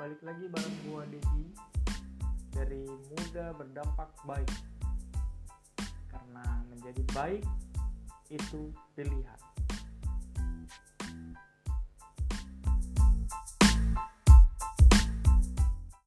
balik lagi bareng gua Dedi dari muda berdampak baik. Karena menjadi baik itu pilihan.